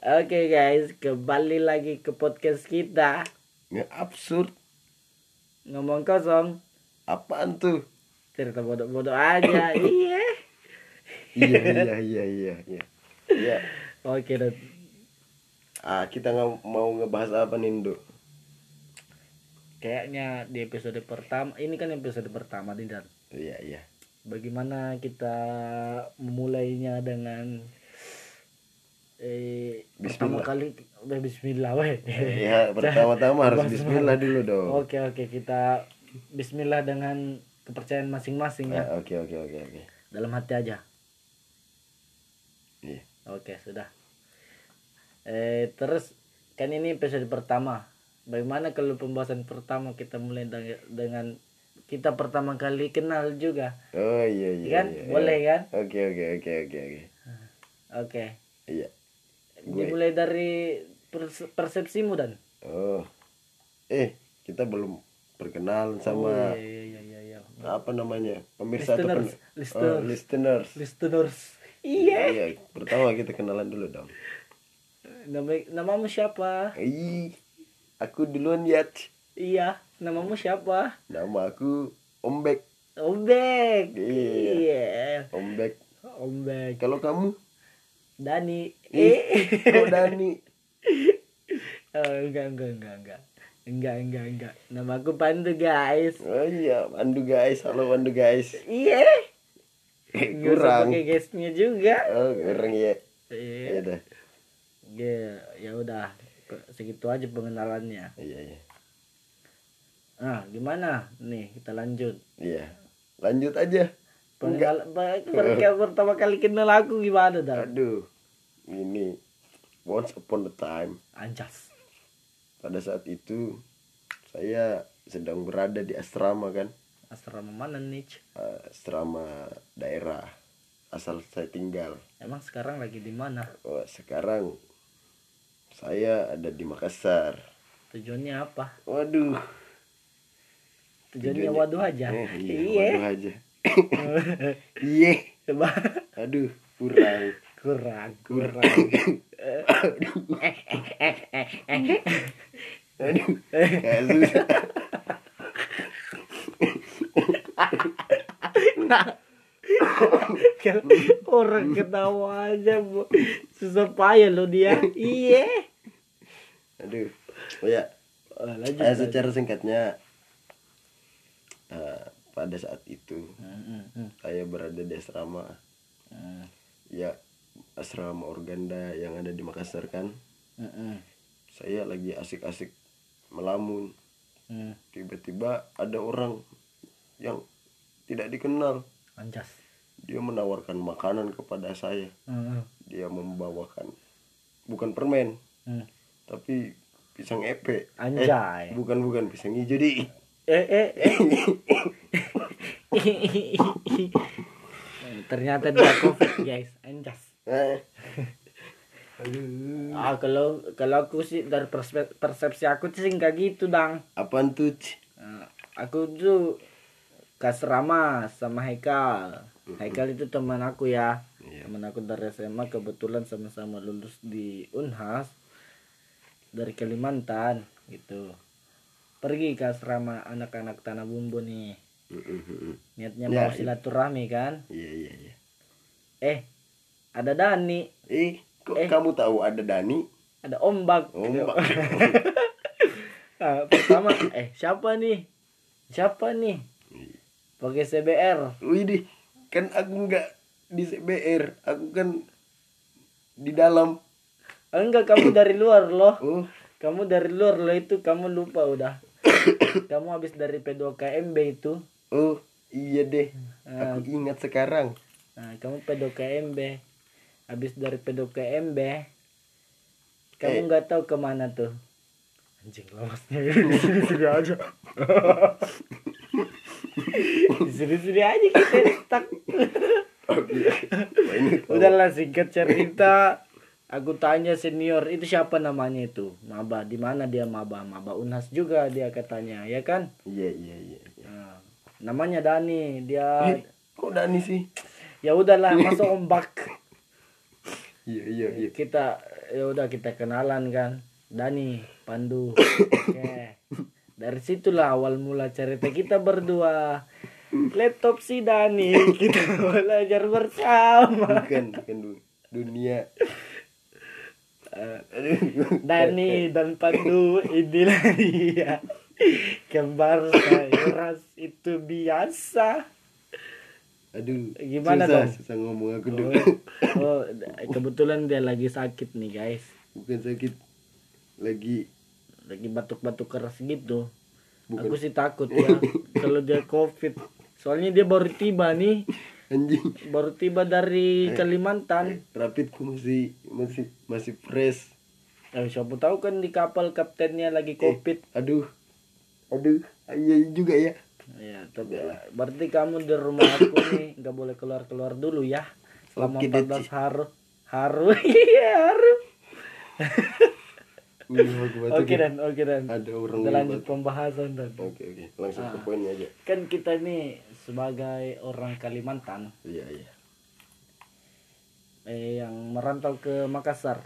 Oke guys, kembali lagi ke podcast kita Nggak absurd. ngomong kosong Apaan tuh? cerita bodoh-bodoh aja iya iya iya iya iya iya. Iya. oke dan Ah kita nggak mau ngebahas apa nih Indo? kayaknya di episode pertama ini kan episode pertama nih dan Iya iya. bagaimana kita memulainya dengan eh pertama Bismillah. kali eh, Bismillah weh Iya pertama-tama harus Bismillah dulu dong. oke oke kita Bismillah dengan kepercayaan masing-masing ya Ah, Oke oke oke oke. dalam hati aja Iya. Oke, sudah. Eh, terus kan ini episode pertama. Bagaimana kalau pembahasan pertama kita mulai deng- dengan kita pertama kali kenal juga, Oh iya iya. kan? iya, Boleh iya. kan? Oke oke oke oke oke. Oke. Iya. Gue. Dimulai dari pers- persepsimu dan. Oh. Eh kita belum perkenalan sama Oh, iya, iya, iya, iya. apa namanya pemirsa atau Listeners, pen- listeners. Oh, listeners. Listeners. Iya. Iya. Pertama kita kenalan dulu dong. Nama namamu siapa? Ih, aku duluan ya. Iya, namamu siapa? Nama aku Ombek. Ombek. Iya. Iya. Ombek. Ombek. Kalau kamu? Dani. Eh. kok Dani? Oh, enggak, enggak, enggak, enggak. Enggak, enggak, enggak. Nama aku Pandu, guys. Oh iya, Pandu guys. Halo Pandu guys. Iya. Eh, kurang. pakai guysnya juga. Oh, kurang ya. Iya. Iya dah. Ya, ya udah. Segitu aja pengenalannya. Iya, iya. Nah, gimana? Nih, kita lanjut. Iya. Lanjut aja. Enggak. Per- per- pertama kali kenal aku gimana dah? Aduh. Ini once upon a time Anjas. pada saat itu saya sedang berada di asrama kan. Asrama mana nih? Eh, asrama daerah asal saya tinggal. Emang sekarang lagi di mana? Oh, sekarang saya ada di Makassar. Tujuannya apa? Waduh. Tujuannya Tujuannya- waduh aja. Eh, iya, Iya. waduh aja. Iya. Aduh, kurang. Kurang, kurang. Aduh, susah. Kan orang ketawa aja bu. Susah payah lo dia. Iya Aduh. Oh ya, Oh, lanjut, eh, secara singkatnya eh, pada saat itu Hmm, hmm, hmm, saya berada di asrama. Hmm, ya asrama Organda yang ada di Makassar kan. hmm, hmm, Saya lagi asik-asik melamun. Tiba-tiba ada orang yang tidak dikenal. anjas Dia menawarkan makanan kepada saya. Hmm, Dia membawakan bukan permen, hmm. tapi pisang epe. Anjay. Eh, bukan bukan pisang hijau di. eh eh eh ternyata dia covid guys anjas ah kalau kalau aku sih dari perspe- persepsi aku sih nggak gitu dang apaan tuh? Eh, aku tuh ke asrama sama Haikal. Haikal itu teman aku ya. Iya. Teman aku dari SMA kebetulan sama-sama lulus di Unhas dari Kalimantan gitu. Pergi ke asrama anak-anak Tanah Bumbu nih. Niatnya Ya, mau silaturahmi kan. Iya iya iya. Eh, ada Dani, Eh, kok Eh. kamu tahu ada Dani? ada Ombak. Oh, Mbak. Ah, pertama, eh siapa nih? Siapa nih? Pakai CBR. Wih deh, kan aku nggak di CBR, aku kan di dalam. Enggak, kamu dari luar loh. Oh, Kamu dari luar loh itu kamu lupa udah. kamu habis dari P2KMB itu. oh iya deh, Ah. aku ingat sekarang. Nah, kamu P2KMB. Habis dari P2KMB. Kamu Eh. nggak tahu ke mana tuh. Anjing lawasnya di sini sini aja. di sini sini aja kita tahu. Udahlah singkat cerita. Aku tanya senior itu siapa namanya itu? Maba. Di mana dia maba? Maba Unhas juga dia katanya, ya kan? Iya iya iya. iya. Nah, namanya Dani. Dia Eh, kok Dani sih? ya udahlah masuk ombak. Iya iya iya. kita ya udah kita kenalan kan. Dani Pandu. Oke. Dari situlah awal mula cerita kita berdua. Laptop si Dani kita belajar bersama. Bukan bukan du- dunia. Eh. Dani dan Pandu inilah dia kembar saya itu biasa aduh Gimana susah, dong? susah ngomong aku oh, dulu oh, kebetulan dia lagi sakit nih guys. Bukan sakit lagi lagi batuk-batuk keras gitu. Bukan. aku sih takut ya kalau dia covid. Soalnya dia baru tiba nih. Anjing. Baru tiba dari Kalimantan. rapidku masih masih masih fresh. Eh, siapa tahu kan di kapal kaptennya lagi covid. aduh. Aduh iya juga ya ya. Tapi berarti kamu di rumah aku nih nggak boleh keluar keluar dulu ya. Selama Oke, 14 hari haru iya haru. Batuk oke ya. dan oke dan. Ada orang kita lanjut pembahasan dan. Oke oke. Langsung Ah. ke poinnya aja. Kan kita nih sebagai orang Kalimantan. Iya iya. Eh, yang merantau ke Makassar.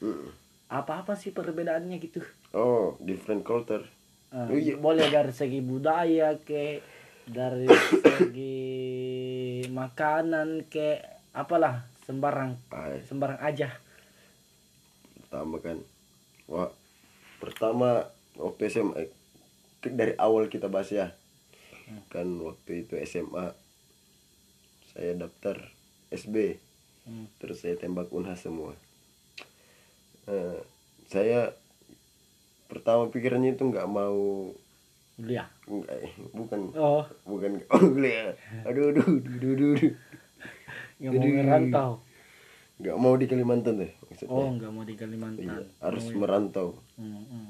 Mm. apa-apa sih perbedaannya gitu? Oh different culture Oh, iya. boleh dari segi budaya ke dari segi makanan ke apalah sembarang. Ay, sembarang aja. Pertama kan wah pertama waktu SMA dari awal kita bahas ya. Kan waktu itu SMA saya daftar SB Hmm. terus saya tembak unhas semua. Eh, saya pertama pikirannya itu nggak mau kuliah? Nggak eh, bukan. Oh. Bukan oh kuliah. Aduh aduh aduh aduh, aduh, aduh. nggak mau merantau nggak mau di Kalimantan deh maksudnya. Oh nggak mau di Kalimantan. Iya, harus Oh, merantau. Hmm, hmm.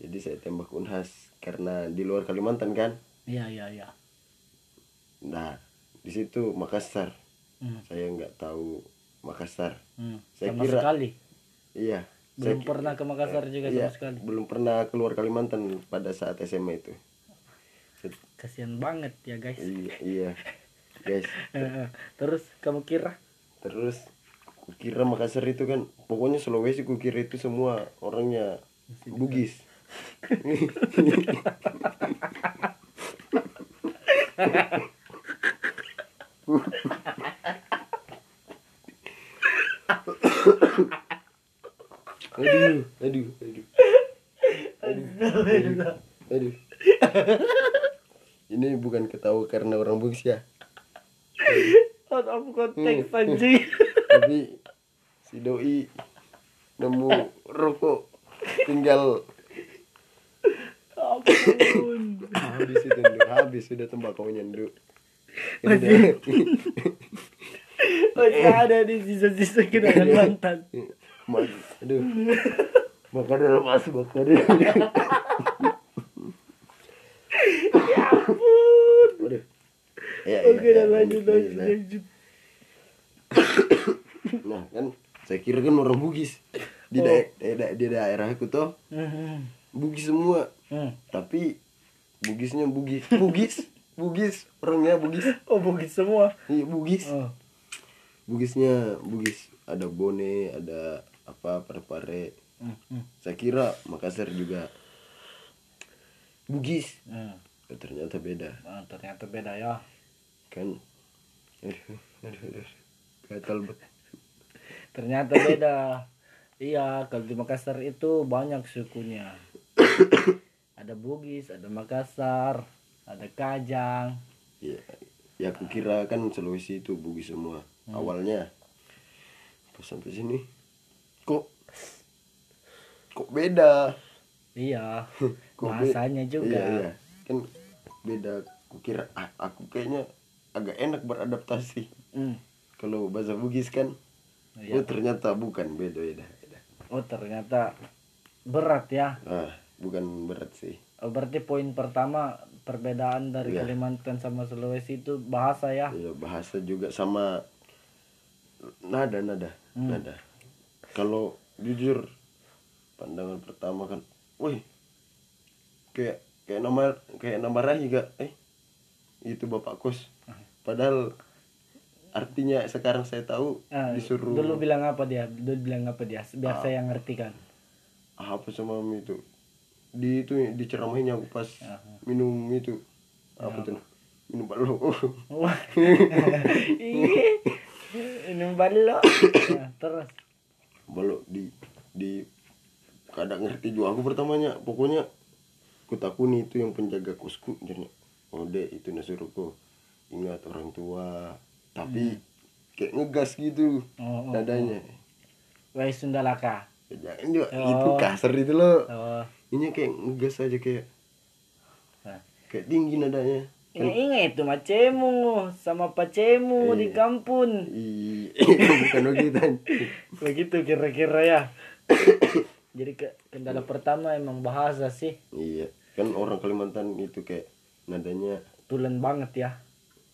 jadi saya tembak unhas karena di luar Kalimantan kan? Iya iya iya. Nah di situ Makassar. Hmm, saya nggak tahu Makassar. Hmm. Saya sama kira- sekali? Iya belum saya pernah ke Makassar juga iya, sama sekali. belum pernah keluar Kalimantan pada saat SMA itu. Kasihan banget ya guys. Iya iya. Guys. Terus kamu kira? Terus kukira Makassar itu kan pokoknya Sulawesi kukira itu semua orangnya Bugis aduh aduh aduh. Aduh aduh ini bukan ketawa karena orang Bugis ya. Out of context anjing. Tapi si doi nemu rokok tinggal ampun. Habis itu Ndu. habis sudah tembakaunya Ndu. Ini Masih. masih ada di sisa-sisa kenangan mantan aduh. Bakar dulu mas bakar dulu ya ampun. Aduh ya, oke ya, ya, lanjut lanjut lanjut. lanjut nah kan saya kira kan orang Bugis. Di Oh. daerah di, da- di daerahku tuh Hmm, Bugis semua. Hmm. tapi Bugisnya Bugis Bugis Bugis orangnya Bugis. Oh bugis semua? Iya Bugis. Oh. Bugisnya Bugis ada Bone ada apa pare-pare Hmm, hmm, saya kira Makassar juga Bugis. Hmm. Eh, ternyata beda. Ah, ternyata beda ya. Kan? Aduh aduh aduh gatal ternyata beda. Iya kalau di Makassar itu banyak sukunya. Ada Bugis ada Makassar ada Kajang. Ya ya aku kira kan Sulawesi itu Bugis semua. Awalnya pas sampai sini kok kok beda iya Kok be- bahasanya juga iya, iya. kan beda aku kira ah, aku kayaknya agak enak beradaptasi Hmm, kalau bahasa Bugis kan iya. oh ternyata bukan beda beda, beda. oh ternyata berat ya ah bukan berat sih Oh, berarti poin pertama perbedaan dari Iya. Kalimantan sama Sulawesi itu bahasa ya ya bahasa juga sama nada nada Hmm. nada kalau jujur pandangan pertama kan wih kayak kayak nama kayak nama Rahi gak eh itu bapak kos padahal artinya sekarang saya tahu Ah, disuruh Dulu bilang apa dia? Dulu bilang apa dia? Biar Ah. saya ngerti kan. apa sama mami itu di itu diceramahin aku pas Ah. minum itu apa tuh minum. Iya. Minum balok. Nah, terus. Balok di di kadang ngerti juga aku pertamanya pokoknya ku takuni itu yang penjaga kosku jadinya oh dek itu nasuruhku ingat orang tua tapi kayak ngegas gitu Hmm. Oh, oh, nadanya Wai Sundalaka. jangan juga Oh. itu kasar itu loh Oh. ini kayak ngegas aja kayak Nah. kayak tinggi nadanya Ini ingat itu macemu sama pacemu di Iya. kampung. Ih, bukan begitu Begitu kira-kira ya. Jadi ke kendala pertama emang bahasa sih. iya kan orang Kalimantan itu kayak nadanya Tulen banget ya.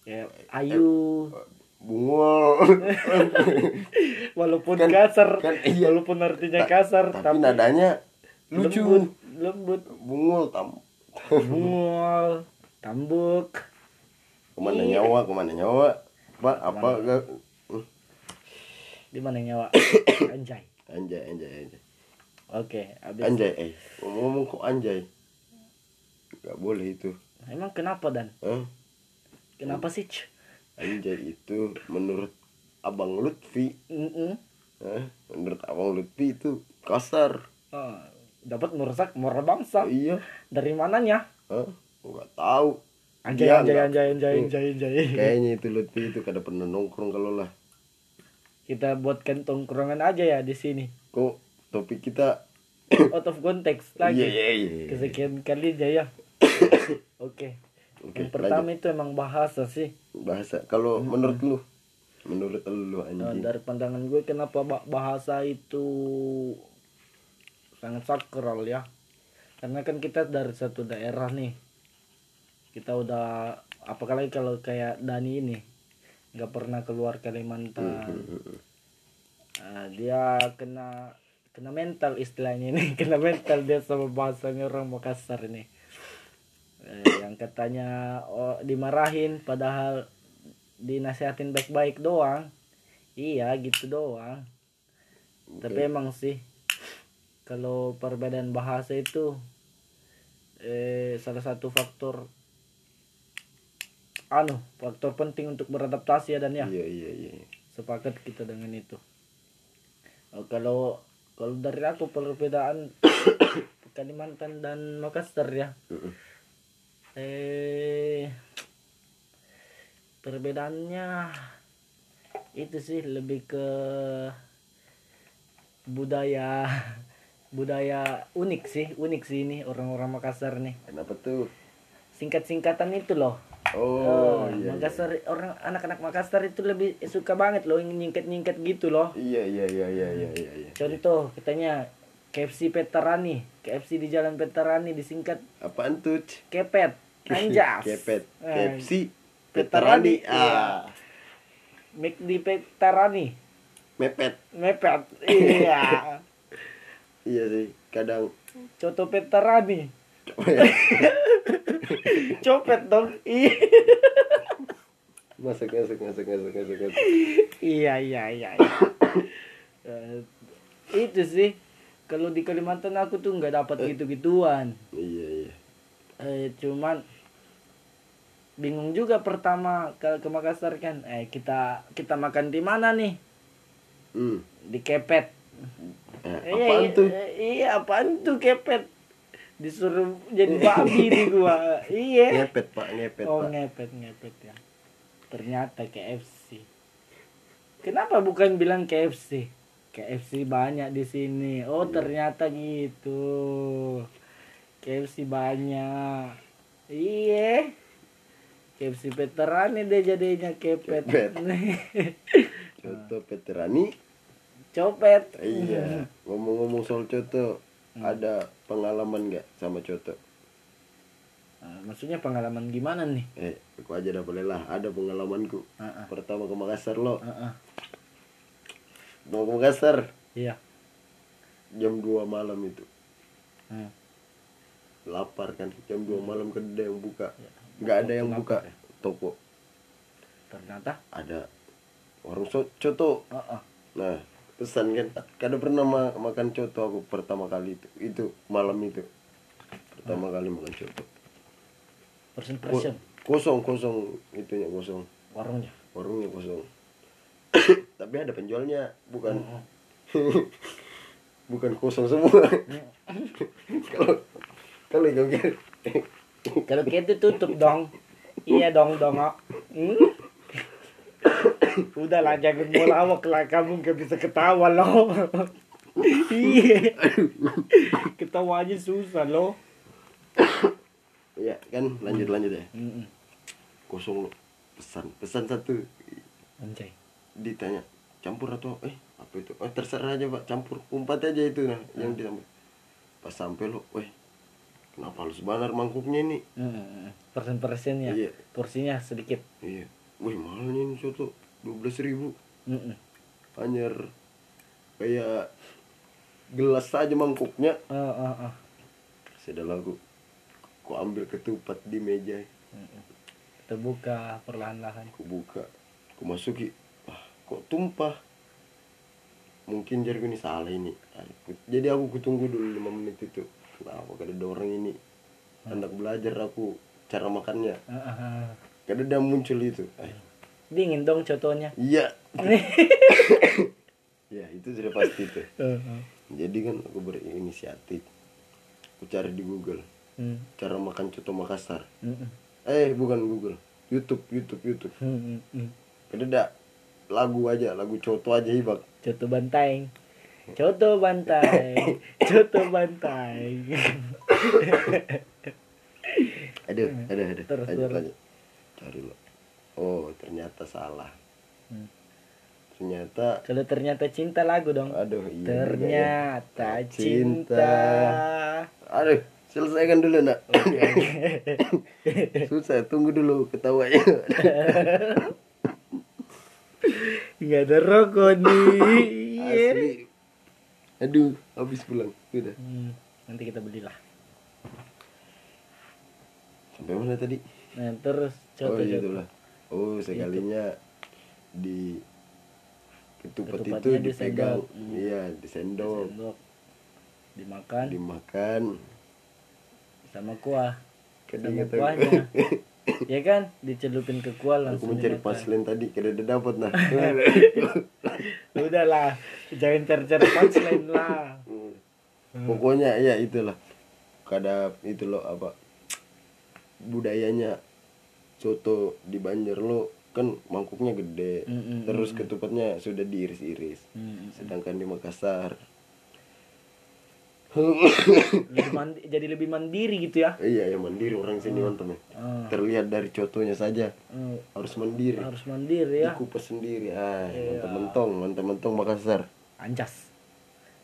Kayak ayu. bungol Walaupun Kan- kasar. kan iya. Walaupun artinya Ta- kasar. tapi nadanya lucu Lembut. Lembut. bungul tam Bungol. Tambuk. ke mana Iya. nyawa ke mana nyawa pak apa gak Di mana nyawa? Anjay. anjay anjay anjay Oke, habis. anjay eh ngomong kok anjay nggak boleh itu Emang kenapa dan? Hah? Kenapa sih? Anjay itu menurut abang Lutfi Mm-mm. Hah? menurut abang Lutfi itu kasar Oh, dapat merusak moral bangsa. iya Dari mananya? Hah? Tahu Anjay, Dia anjay, anjay, anjay, Hmm. anjay, anjay. kayaknya itu Lutfi itu kada pernah nongkrong kalau lah Kita buatkan tongkrongan aja ya di sini. kok topik kita Out of context lagi. iya iya iya Kesekian kalinya ya. Oke. Oke, Yang pertama itu emang bahasa sih. bahasa kalau menurut lu menurut lu Nah, anjing dari pandangan gue kenapa ba- bahasa itu sangat sakral ya. Karena kan kita dari satu daerah nih. Kita udah apalagi kalau kayak Dani ini nggak pernah keluar Kalimantan. Nah, dia kena kena mental istilahnya ini kena mental dia sama bahasanya orang Makassar ini. Eh, yang katanya oh, dimarahin padahal dinasihatin baik-baik doang. Iya gitu doang. Tapi emang sih kalau perbedaan bahasa itu eh, salah satu faktor anu faktor penting untuk beradaptasi ya dan ya? Iya iya iya. Sepakat kita dengan itu. Oh, kalau kalau dari aku perbedaan Kalimantan dan Makassar ya? Mm-mm. eh perbedaannya itu sih lebih ke budaya budaya unik sih unik sih ini orang-orang Makassar nih. Kenapa tuh? Singkat-singkatan itu loh oh Oh, iya, iya Makassar orang anak-anak Makassar itu lebih suka banget loh nyingkat-nyingkat gitu loh. iya iya iya iya iya iya iya Contoh katanya KFC Petarani, KFC di Jalan Petarani disingkat apaan tuh? Kepet, Anjas. kepet Eh, KFC Petarani, Petarani ah McD Petarani, mepet mepet. Iya. iya sih kadang Coto Petarani. Copet dong. Iya. masuk masuk masuk masuk masuk masuk iya iya iya. iya. Eh, itu sih kalau di Kalimantan aku tuh nggak dapat gitu-gituan. iya iya Eh, cuman bingung juga pertama kalau ke Makassar kan eh kita kita makan di mana nih hmm. di kepet eh, Iya, apaan iya, tuh eh, iya apaan tuh kepet disuruh jadi babi di gua. Iya. Ngepet pak ngepet oh pak. ngepet ngepet ya. Ternyata KFC kenapa bukan bilang KFC KFC banyak di sini. Oh Iya. ternyata gitu. KFC banyak. Iya. KFC veteran deh jadinya kepet. Kepet. contoh Petarani copet. Iya. Ngomong-ngomong soal coto ada pengalaman nggak sama coto? Ah, maksudnya pengalaman gimana nih? Eh aku aja dah boleh lah. Ada pengalamanku. Ah, ah, pertama ke Makassar lo. Ah, ah. mau ke Makassar? Iya. Jam 2 malam itu. Hmm. lapar kan? Jam 2 malam kan ada yang buka. Ya, nggak ada yang buka ya. toko. Ternyata? Ada. Warung so- coto. Heeh. nah pesan kan. Kada pernah ma- makan coto aku pertama kali itu. Itu malam itu. Pertama kali makan coto. First Ko- impression kosong kosong itunya kosong. Warungnya. warungnya kosong. Tapi ada penjualnya bukan. Bukan kosong semua. Kalau kalau Kalau gitu tutup dong. Iya dong dong. ah. Hmm? Udahlah jangan mau lawak lah kamu gak bisa ketawa loh. Iya. Ketawanya susah loh. ya kan lanjut lanjut ya Mm-mm. kosong lo pesan pesan satu Anjay. ditanya campur atau eh apa itu oh terserah aja pak campur umpat aja itu nah yang dicampur pas sampai lo weh kenapa harus banar mangkuknya ini Mm-mm. Persen persennya. Iya. Porsinya sedikit. iya wih mahalnya ini soto dua belas ribu. Mm-mm. hanya kayak gelas saja mangkuknya. Oh, oh, oh. sudah lagu. Ku ambil ketupat di meja. Mm-mm. Kita buka perlahan-lahan. ku buka. Ku masuki. Ah kok tumpah? Mungkin jargon ini salah ini. Jadi aku kutunggu dulu lima menit itu. Kenapa kada ada orang ini? Hendak belajar aku cara makannya. Ah, ah, ah. kada ada muncul itu. Eh, Dingin dong contohnya. iya ya itu sudah pasti tuh Uh, uh. jadi kan aku berinisiatif aku cari di Google Hmm. cara makan coto Makassar Mm-mm. eh bukan Google YouTube YouTube YouTube Hmm, hmm, hmm. kada ada lagu aja lagu coto aja hibak Coto bantai. Coto bantai. Coto bantai. Aduh, aduh, aduh. Terus, lanjut, terus. lanjut. Cari lo. Oh, ternyata salah. Hmm. Ternyata, Kalau ternyata cinta lagu dong. aduh, iya. ya. ternyata Cinta. cinta. Aduh, selesaikan dulu nak. Susah, tunggu dulu ketawanya. Nggak ada rokok nih. Asli. Aduh, habis pulang. Sudah. Hmm, nanti kita belilah. Sampai mana tadi? Nah, terus oh, coto iya coto. Oh, sekalinya di ketupat itu dipegang. disendok. Hmm. Iya, disendok, Sendok. Dimakan dimakan. sama kuah. Kadang Sama kata- kuahnya. ya kan? Dicelupin ke kuah Aku langsung mencari dimakan. punchline tadi, kada ada dapat nah. Udahlah, jangan cari-cari punchline lah. Pokoknya ya itulah. Kada itu loh apa budayanya soto di Banjar lo kan mangkuknya gede, Mm, mm, terus ketupatnya sudah diiris-iris. Hmm. Sedangkan di Makassar, Lebih mandi- jadi lebih mandiri gitu ya. iya ya mandiri orang sini mantap ya. Ah, Terlihat dari contohnya saja eh, harus mandiri. harus mandiri ya. Dikupas sendiri, ah Iya. mantap mentong, mantap mentong Makassar. Anjas.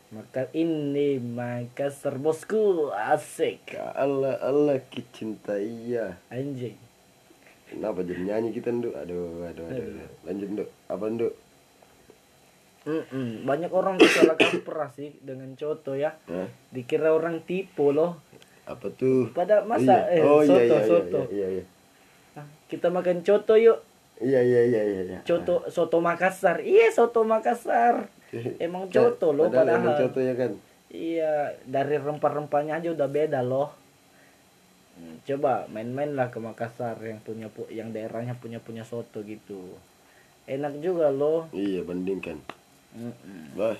Maka ini Makassar bosku asik Ya Allah Allah kicinta iya. anjing. Kenapa jadi nyanyi kita nduk? Aduh, aduh, aduh. aduh. Lanjut nduk. Apa nduk? Mm-mm. Banyak orang tuh salah kaprah sih dengan coto ya. Hah? Dikira orang tipu loh. Apa tuh? Pada masa Iya. eh, oh, soto iya, iya, soto. Iya, iya, iya. Nah, kita makan coto yuk. Iya, iya, iya, iya, iya. Coto soto Makassar. Iya soto Makassar. Emang coto loh padahal. emang padahal. coto ya kan. Iya, dari rempah-rempahnya aja udah beda loh. Hmm, Coba main-main lah ke Makassar yang punya pu- yang daerahnya punya punya soto gitu. Enak juga loh. Iya, bandingkan. Mm-mm. Bah.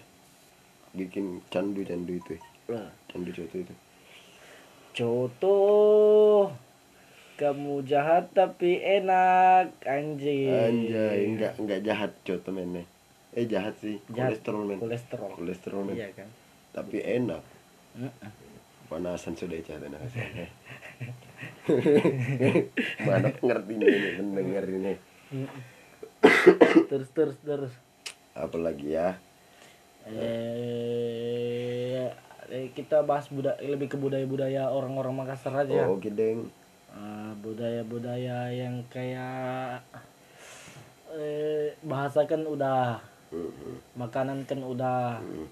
Bikin candu-candu itu. Lah, Candu coto itu. Coto. Kamu jahat tapi enak, anjing. Anjay, enggak enggak jahat coto men. Eh jahat sih. Jahat. Kolesterol men. Kolesterol. Kolesterol men. Iya kan. Tapi enak. Mm-mm. Panasan sudah jahat enak. Mana ngertinya ini mendengar ini. Terus terus terus. Apalagi ya? Eh, eh, kita bahas budaya lebih ke budaya-budaya orang-orang Makassar aja. Oh, oke deng. Eh, budaya-budaya yang kayak eh, bahasa kan udah, Mhm. makanan kan udah. Mhm.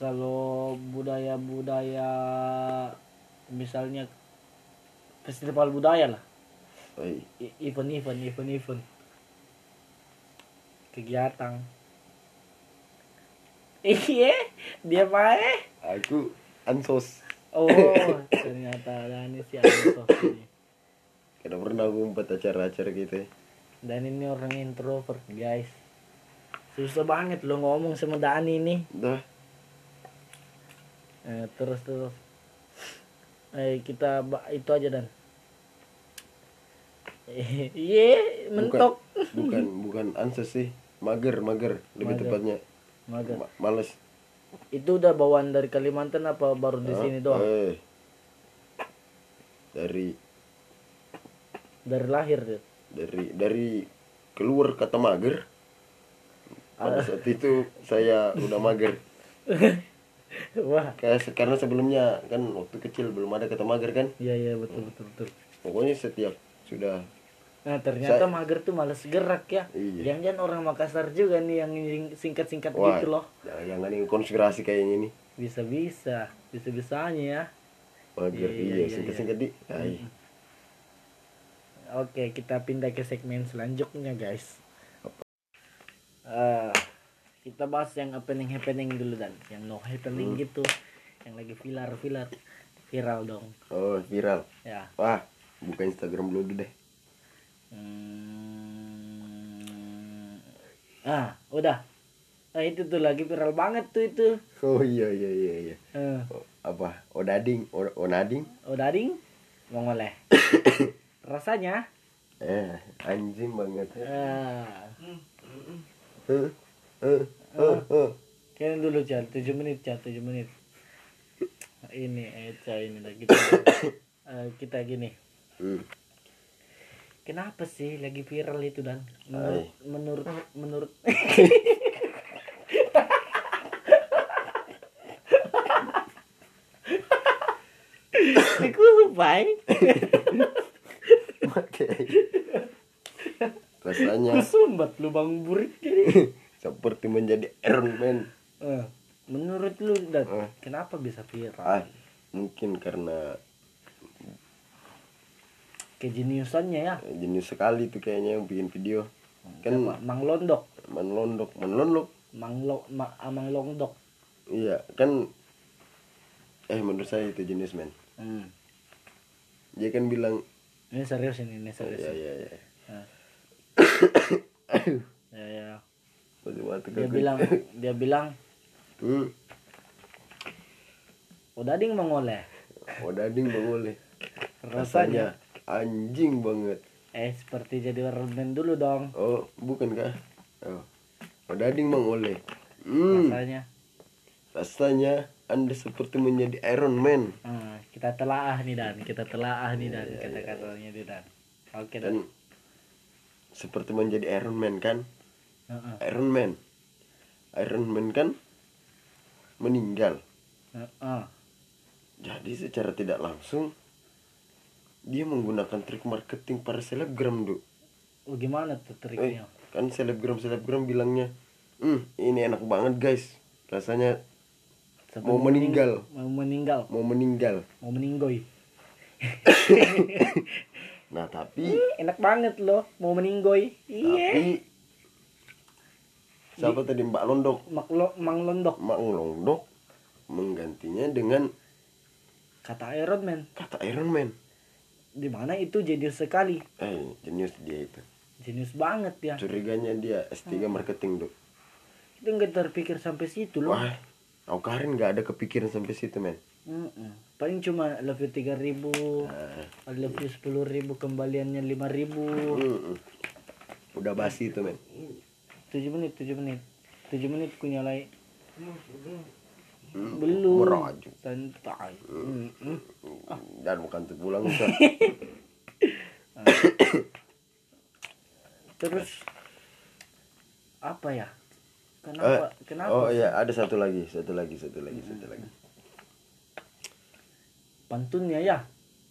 Kalau budaya-budaya misalnya festival budaya lah, event-event, event-event. kegiatan iya dia pae Aku ansos. oh ternyata Dani si Anto ini Karena pernah aku empat acara-acara gitu ya. dan ini orang introvert guys susah banget lo ngomong sama Dani nih Dah. Eh, terus terus eh kita itu aja dan iya mentok Bukan, bukan ansos sih. Mager, mager. Lebih Mager. tepatnya. Mager. Ma- males. itu udah bawaan dari Kalimantan apa baru di sini doang Eh. Dari dari lahir Dit? dari dari keluar kata mager. Ah. Pada saat itu saya udah mager. wah Kayak karena sebelumnya kan waktu kecil belum ada kata mager kan. iya iya betul betul betul Pokoknya setiap sudah nah ternyata Saya- mager tuh males gerak ya Iya. jangan-jangan orang Makassar juga nih yang singkat-singkat wah, gitu loh jangan jangan yang konspirasi kayaknya nih. bisa-bisa bisa-bisanya ya Mager Iya, iya, iya, singkat-singkat di. Ay. Oke, kita pindah ke segmen selanjutnya, guys. Eh, kita bahas yang happening happening dulu dan yang no happening gitu, yang lagi viral viral viral dong, Oh, viral. ya. Wah, buka Instagram dulu deh. Hmm, ah, udah. Nah itu tuh lagi viral banget tuh itu. Oh iya iya iya iya. Oh, apa? Odading, O- Onading? oh daring, mau ngoleh. Rasanya, Eh, anjing banget. ah, Heh, heh, heh. Kalian dulu Cal, 7 menit Cal, 7 menit. Ini Eca ini lagi kita, eh, kita gini. Hmm. Kenapa sih lagi viral itu dan? Menurut menurut menurut Aku baik Oke. Rasanya. Kusumbat lubang burik gini seperti menjadi Iron Man. Eh, Menurut lu dan Eh. kenapa bisa viral? Ah, mungkin karena Kejeniusannya ya jenis sekali tuh kayaknya yang bikin video. Kan Siapa? Mang Londok menlondok, menlondok. Mang Lo, Ma, Amang Longdok Iya, kan eh menurut saya itu jenis men. hmm. Dia kan bilang Ini serius ini, ini serius. Iya iya iya. Nah. Dia bilang, dia bilang, Hmm. udah ding mengoleh. Odading bang oleh. Rasanya, anjing banget. eh seperti jadi ramen dulu dong. Oh, bukan kah? Oh. Odading bang oleh. Hmm. Rasanya, Rasanya Anda seperti menjadi Iron Man. Hmm, kita telaah nih dan, kita telaah nih dan kata-katanya nih dan. Oke dan. Dan seperti menjadi Iron Man kan? Heeh. Iron Man. Iron Man kan meninggal. Heeh. Jadi secara tidak langsung dia menggunakan trik marketing para selebgram, Du. Oh, gimana tuh Eh, triknya? kan selebgram selebgram bilangnya, "Hmm, ini enak banget, guys." Rasanya Sampai mau meninggal. Mau meninggal, mau meninggal. mau meninggoy. Nah, tapi Ih, enak banget loh, mau meninggoy. Iya. tapi siapa tadi Mbak Londok? Maklo, Mang Londok Mak Londok menggantinya dengan kata Iron Man. kata Iron Man. Di mana itu jenius sekali. Eh, jenius dia itu. Jenius banget ya. Curiganya dia S3 marketing, Dok. Itu nggak terpikir sampai situ loh. Wah, aku Karin nggak ada kepikiran sampai situ, men. Mm-mm. Paling cuma I love you 3000 Nah, I love you 10.000 kembaliannya 5000 mm-mm. Udah basi itu, men. 7 menit 7 menit 7 menit ku nyalai Hmm, belum santai Mm-mm. Dan bukan tuh pulang Ustaz. terus apa ya kenapa kenapa Oh iya, ada satu lagi, satu lagi, satu lagi, satu lagi. pantunnya ya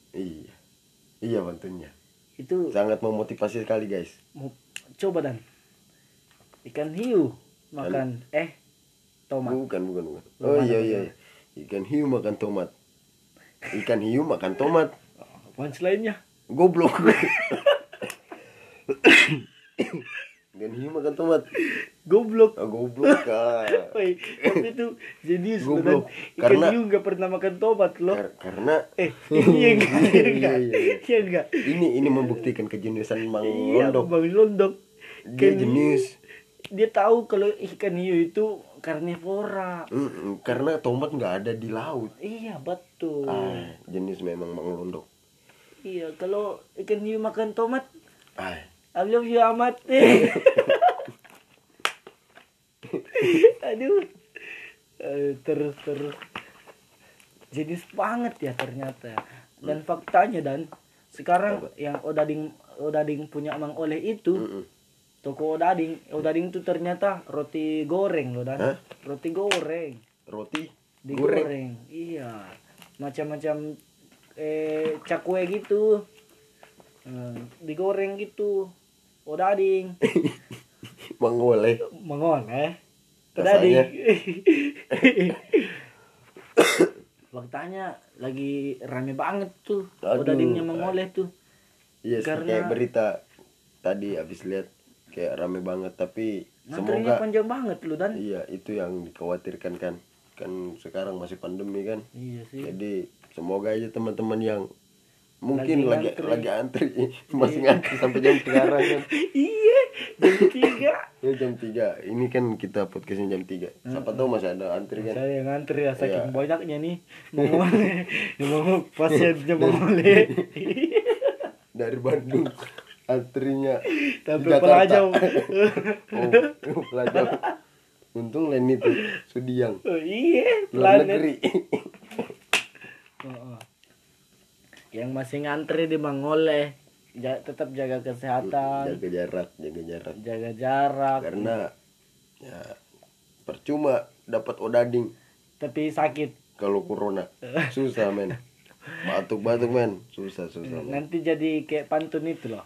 Iya. Iya bantunya. itu Sangat memotivasi sekali, guys. coba dan ikan hiu makan eh tomat Bukan, bukan, bukan. Oh iya, belum iya. Ikan hiu makan tomat. Ikan hiu makan tomat. punchline-nya Goblok. Ikan hiu makan tomat. goblok Ah, goblok kak. Woi, tapi itu Goblok. Dan. Ikan Karena- hiu nggak pernah makan tomat loh Kar- karena eh iya enggak iya enggak Iya, iya, iya. iya enggak ini ini membuktikan kejeniusan Mang iya Londok. bang londok Dia Ikan- jenius. Dia tahu kalau ikan hiu itu karnivora Mm-mm, karena tomat nggak ada di laut. iya betul Ah, jenis memang Mang Londok. iya kalau ikan hiu makan tomat Ah, I love you amat aduh Eh, terus terus jenis banget ya ternyata dan faktanya dan sekarang Apa? yang odading odading punya mang oleh itu mm-mm. Toko odading odading itu ternyata roti goreng loh dan Hah? roti goreng roti digoreng goreng. iya macam-macam eh cakwe gitu Eh, digoreng gitu odading Mang Oleh. mengoleh Rasanya? odading faktanya lagi rame banget tuh Aduh. odadingnya mengoleh tuh Iya, sih, Karena- kayak berita tadi habis lihat kayak rame banget tapi Ngantrinya semoga panjang banget lu dan. Iya itu yang dikhawatirkan kan. Kan sekarang masih pandemi kan. Iya sih. Jadi semoga aja teman-teman yang mungkin Lagi lagi ngantri. lagi antri masih ngantri sampai jam sekarang kan. Iya jam tiga. Ya jam 3 ini kan kita podcastnya jam 3 siapa tahu masih ada antri kan. Saya ngantri ya saking Iya. banyaknya nih. Mengoleh mau pasiennya mengoleh dari Bandung antrinya Jakarta. pelajau oh, pelajau untung lain itu Sudiang. Oh, iya luar negeri. Oh, oh. yang masih ngantri di mengoleh ja- tetap jaga kesehatan. Jaga jarak jaga jarak. Jaga jarak. Karena ya percuma dapat odading. Tapi sakit. Kalau corona susah men. Batuk batuk men. Susah susah men. nanti jadi kayak pantun itu loh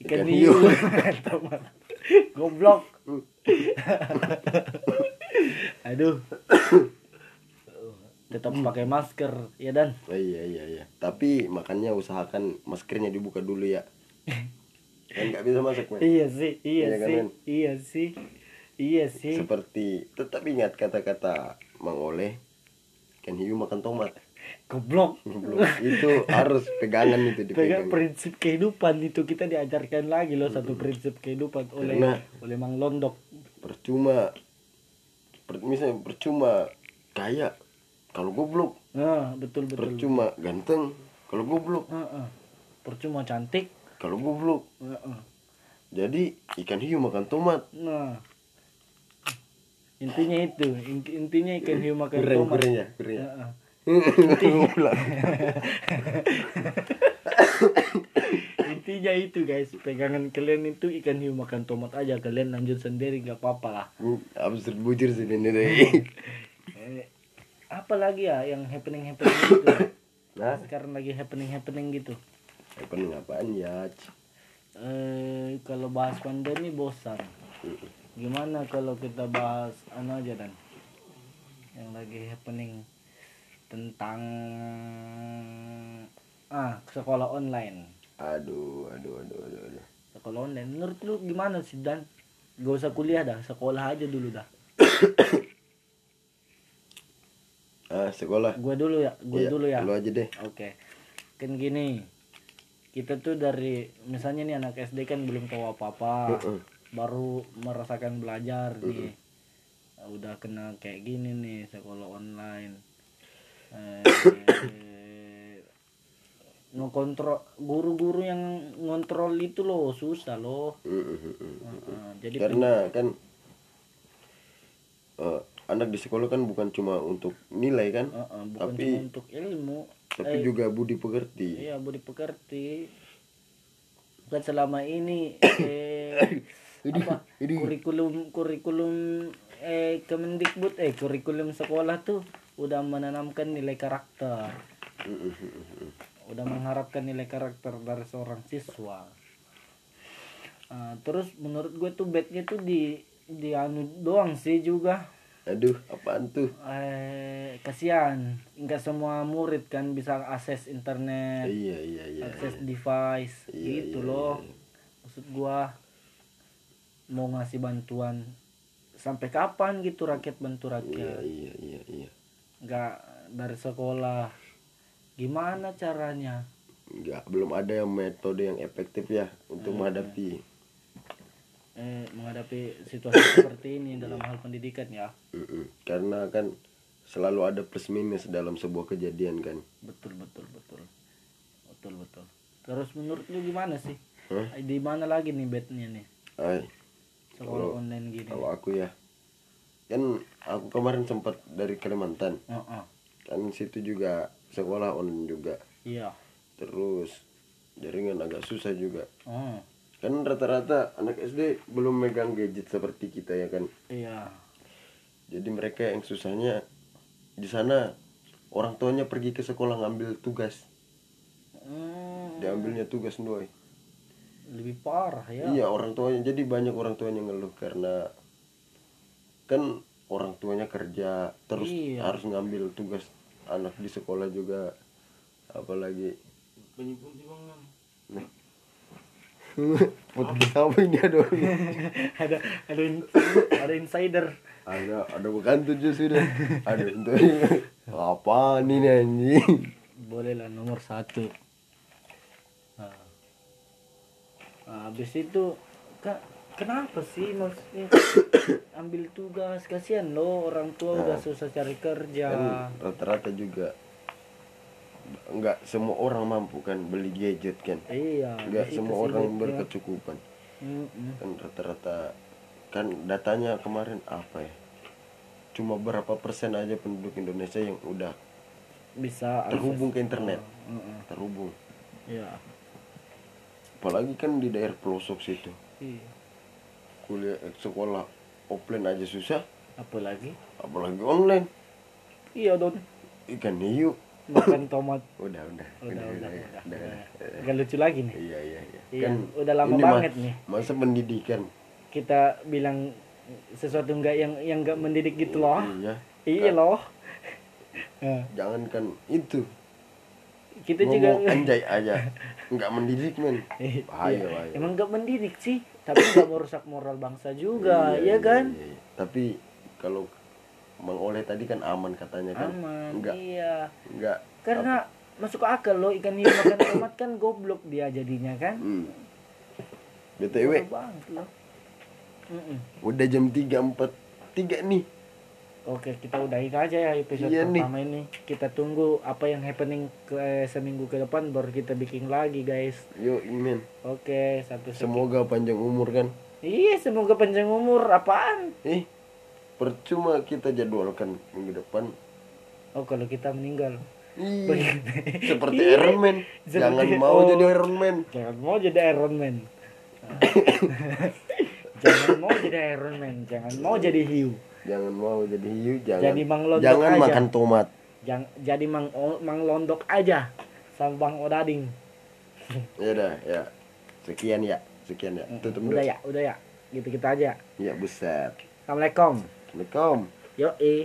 Ikan hiu. goblok. Aduh. Tetap pakai masker ya dan? Oh, iya iya iya. Tapi makannya usahakan maskernya dibuka dulu ya. Kan nggak bisa masak men. Iya sih iya Iya kan, sih Men? iya sih iya sih. Seperti tetap ingat kata-kata Mang Oleh ikan hiu makan tomat goblok itu harus pegangan itu Pegang prinsip kehidupan itu kita diajarkan lagi loh satu prinsip kehidupan oleh Karena- oleh Mang Londok. percuma per, misalnya percuma kaya kalau goblok Nah, betul betul. percuma ganteng kalau goblok Heeh. Percuma cantik. kalau goblok Heeh. jadi ikan hiu makan tomat Nah. Intinya itu, inti- intinya ikan hiu makan tomat. kurang ya, kurang ya. Intinya itu guys, pegangan kalian itu ikan hiu makan tomat aja, kalian lanjut sendiri gak apa-apa lah. absurd bujur sih ini. Deh Eh, apa lagi ya yang happening happening gitu? nah Sekarang lagi happening happening gitu. apa apaan ya Eh, kalau bahas pandemi bosan. Gimana kalau kita bahas anu aja dan? Yang lagi happening tentang ah sekolah online. aduh aduh aduh aduh, aduh. Sekolah online. Menurut lu gimana sih dan? Gak usah kuliah dah, sekolah aja dulu dah. ah sekolah Gue dulu ya, gue Iya, dulu ya. lu aja deh Oke. Kan gini. Kita tuh dari misalnya nih anak SD kan belum tahu apa-apa. Heeh. Baru merasakan belajar nih. Udah kena kayak gini nih sekolah online. Eh, ngekontrol guru-guru yang ngontrol itu loh susah loh. Mm, mm, mm. Heeh, jadi karena kan eh, anak di sekolah kan bukan cuma untuk nilai kan Heeh, bukan tapi cuma untuk ilmu. tapi Eh, juga budi pekerti Iya, budi pekerti. Kan selama ini eh, apa ini. kurikulum kurikulum eh Kemendikbud eh kurikulum sekolah tuh udah menanamkan nilai karakter. Udah mengharapkan nilai karakter dari seorang siswa. Ah, terus menurut gue tuh bednya tuh di di anu doang sih juga. aduh apaan tuh Eh kasihan, nggak semua murid kan bisa akses internet. iya iya iya akses iya. device Iya, gitu iya, loh iya. maksud gua mau ngasih bantuan sampai kapan gitu rakyat bantu iya rakyat iya iya iya nggak dari sekolah. Gimana caranya? Nggak belum ada yang metode yang efektif ya untuk Hmm. menghadapi. eh, menghadapi situasi seperti ini dalam hal pendidikan ya? Karena kan selalu ada plus minus dalam sebuah kejadian kan. Betul betul betul. Betul betul. Terus menurut lu gimana sih? Hah? di mana lagi nih bednya nih? Ay, sekolah Kalau- online gini. kalau aku ya kan aku kemarin sempat dari Kalimantan. Oh, oh. kan situ juga sekolah online juga. Iya. Terus jaringan agak susah juga. Oh. Kan rata-rata anak SD belum megang gadget seperti kita ya kan? Iya. Jadi mereka yang susahnya di sana orang tuanya pergi ke sekolah ngambil tugas. Hmm, diambilnya tugas doy lebih parah ya. Iya orang tuanya. Jadi banyak orang tuanya ngeluh karena kan orang tuanya kerja terus Iya. harus ngambil tugas anak di sekolah juga apalagi. Nih. Podcast apa ini ada ada in- ada insider. Ada ada bukan tujuh sudah ada untuk apa nih anjing? Boleh lah nomor satu. Nah. Nah, habis itu kak kenapa sih maksudnya? Ambil tugas. Kasihan loh orang tua udah susah cari kerja. Kan rata-rata juga nggak semua orang mampu kan beli gadget kan? Iya nggak semua orang berkecukupan. Kan rata-rata kan datanya kemarin apa ya? Cuma berapa persen aja penduduk Indonesia yang udah bisa akses. terhubung ke internet. Mm-mm. terhubung. Iya. Apalagi kan di daerah pelosok situ. Iya. Kuliah eh, sekolah offline aja susah. Apalagi? Apalagi online. Iya don. Ikan hiu. Makan tomat. Udah udah. Udah udah udah, udah, udah. udah. Nggak lucu lagi nih? Iya iya iya. Iya, udah lama ini banget nih. masa pendidikan kita bilang sesuatu enggak yang yang enggak mendidik gitu loh. Iya. Iya loh. Nah, jangankan itu. Kita ngomong juga anjay aja. Nggak mendidik men. Iya, bahaya bahaya. Emang enggak mendidik sih tapi enggak merusak moral bangsa juga Iya, ya kan? iya, iya. tapi kalau Mang Oleh tadi kan aman katanya kan. Aman enggak iya. enggak karena masuk akal loh ikan hiu makan tomat kan goblok dia jadinya kan. Hmm. btw banget loh. Udah jam tiga empat tiga nih Oke, kita udahin aja ya episode Iya nih. pertama ini. Kita tunggu apa yang happening ke eh, seminggu ke depan baru kita bikin lagi, guys. yuk men Oke, satu sekian. semoga panjang umur kan Iya, semoga panjang umur. Apaan? eh percuma kita jadwalkan minggu depan Oh, kalau kita meninggal. Ih, Begitu. seperti Iya. Iron Man Seperti- jangan mau oh. jadi Iron Man Jangan mau jadi Iron Man. Jangan mau jadi Iron Man. Jangan mau jadi hiu. Jangan mau jadi hiu jangan Jadi Mang Londok jangan aja. makan tomat Jangan jadi mang mang londok aja sama Bang Odading. ya udah ya sekian ya sekian ya tutup dulu Udah ya, udah ya. Gitu-gitu aja. ya buset Assalamualaikum. Assalamualaikum Yo,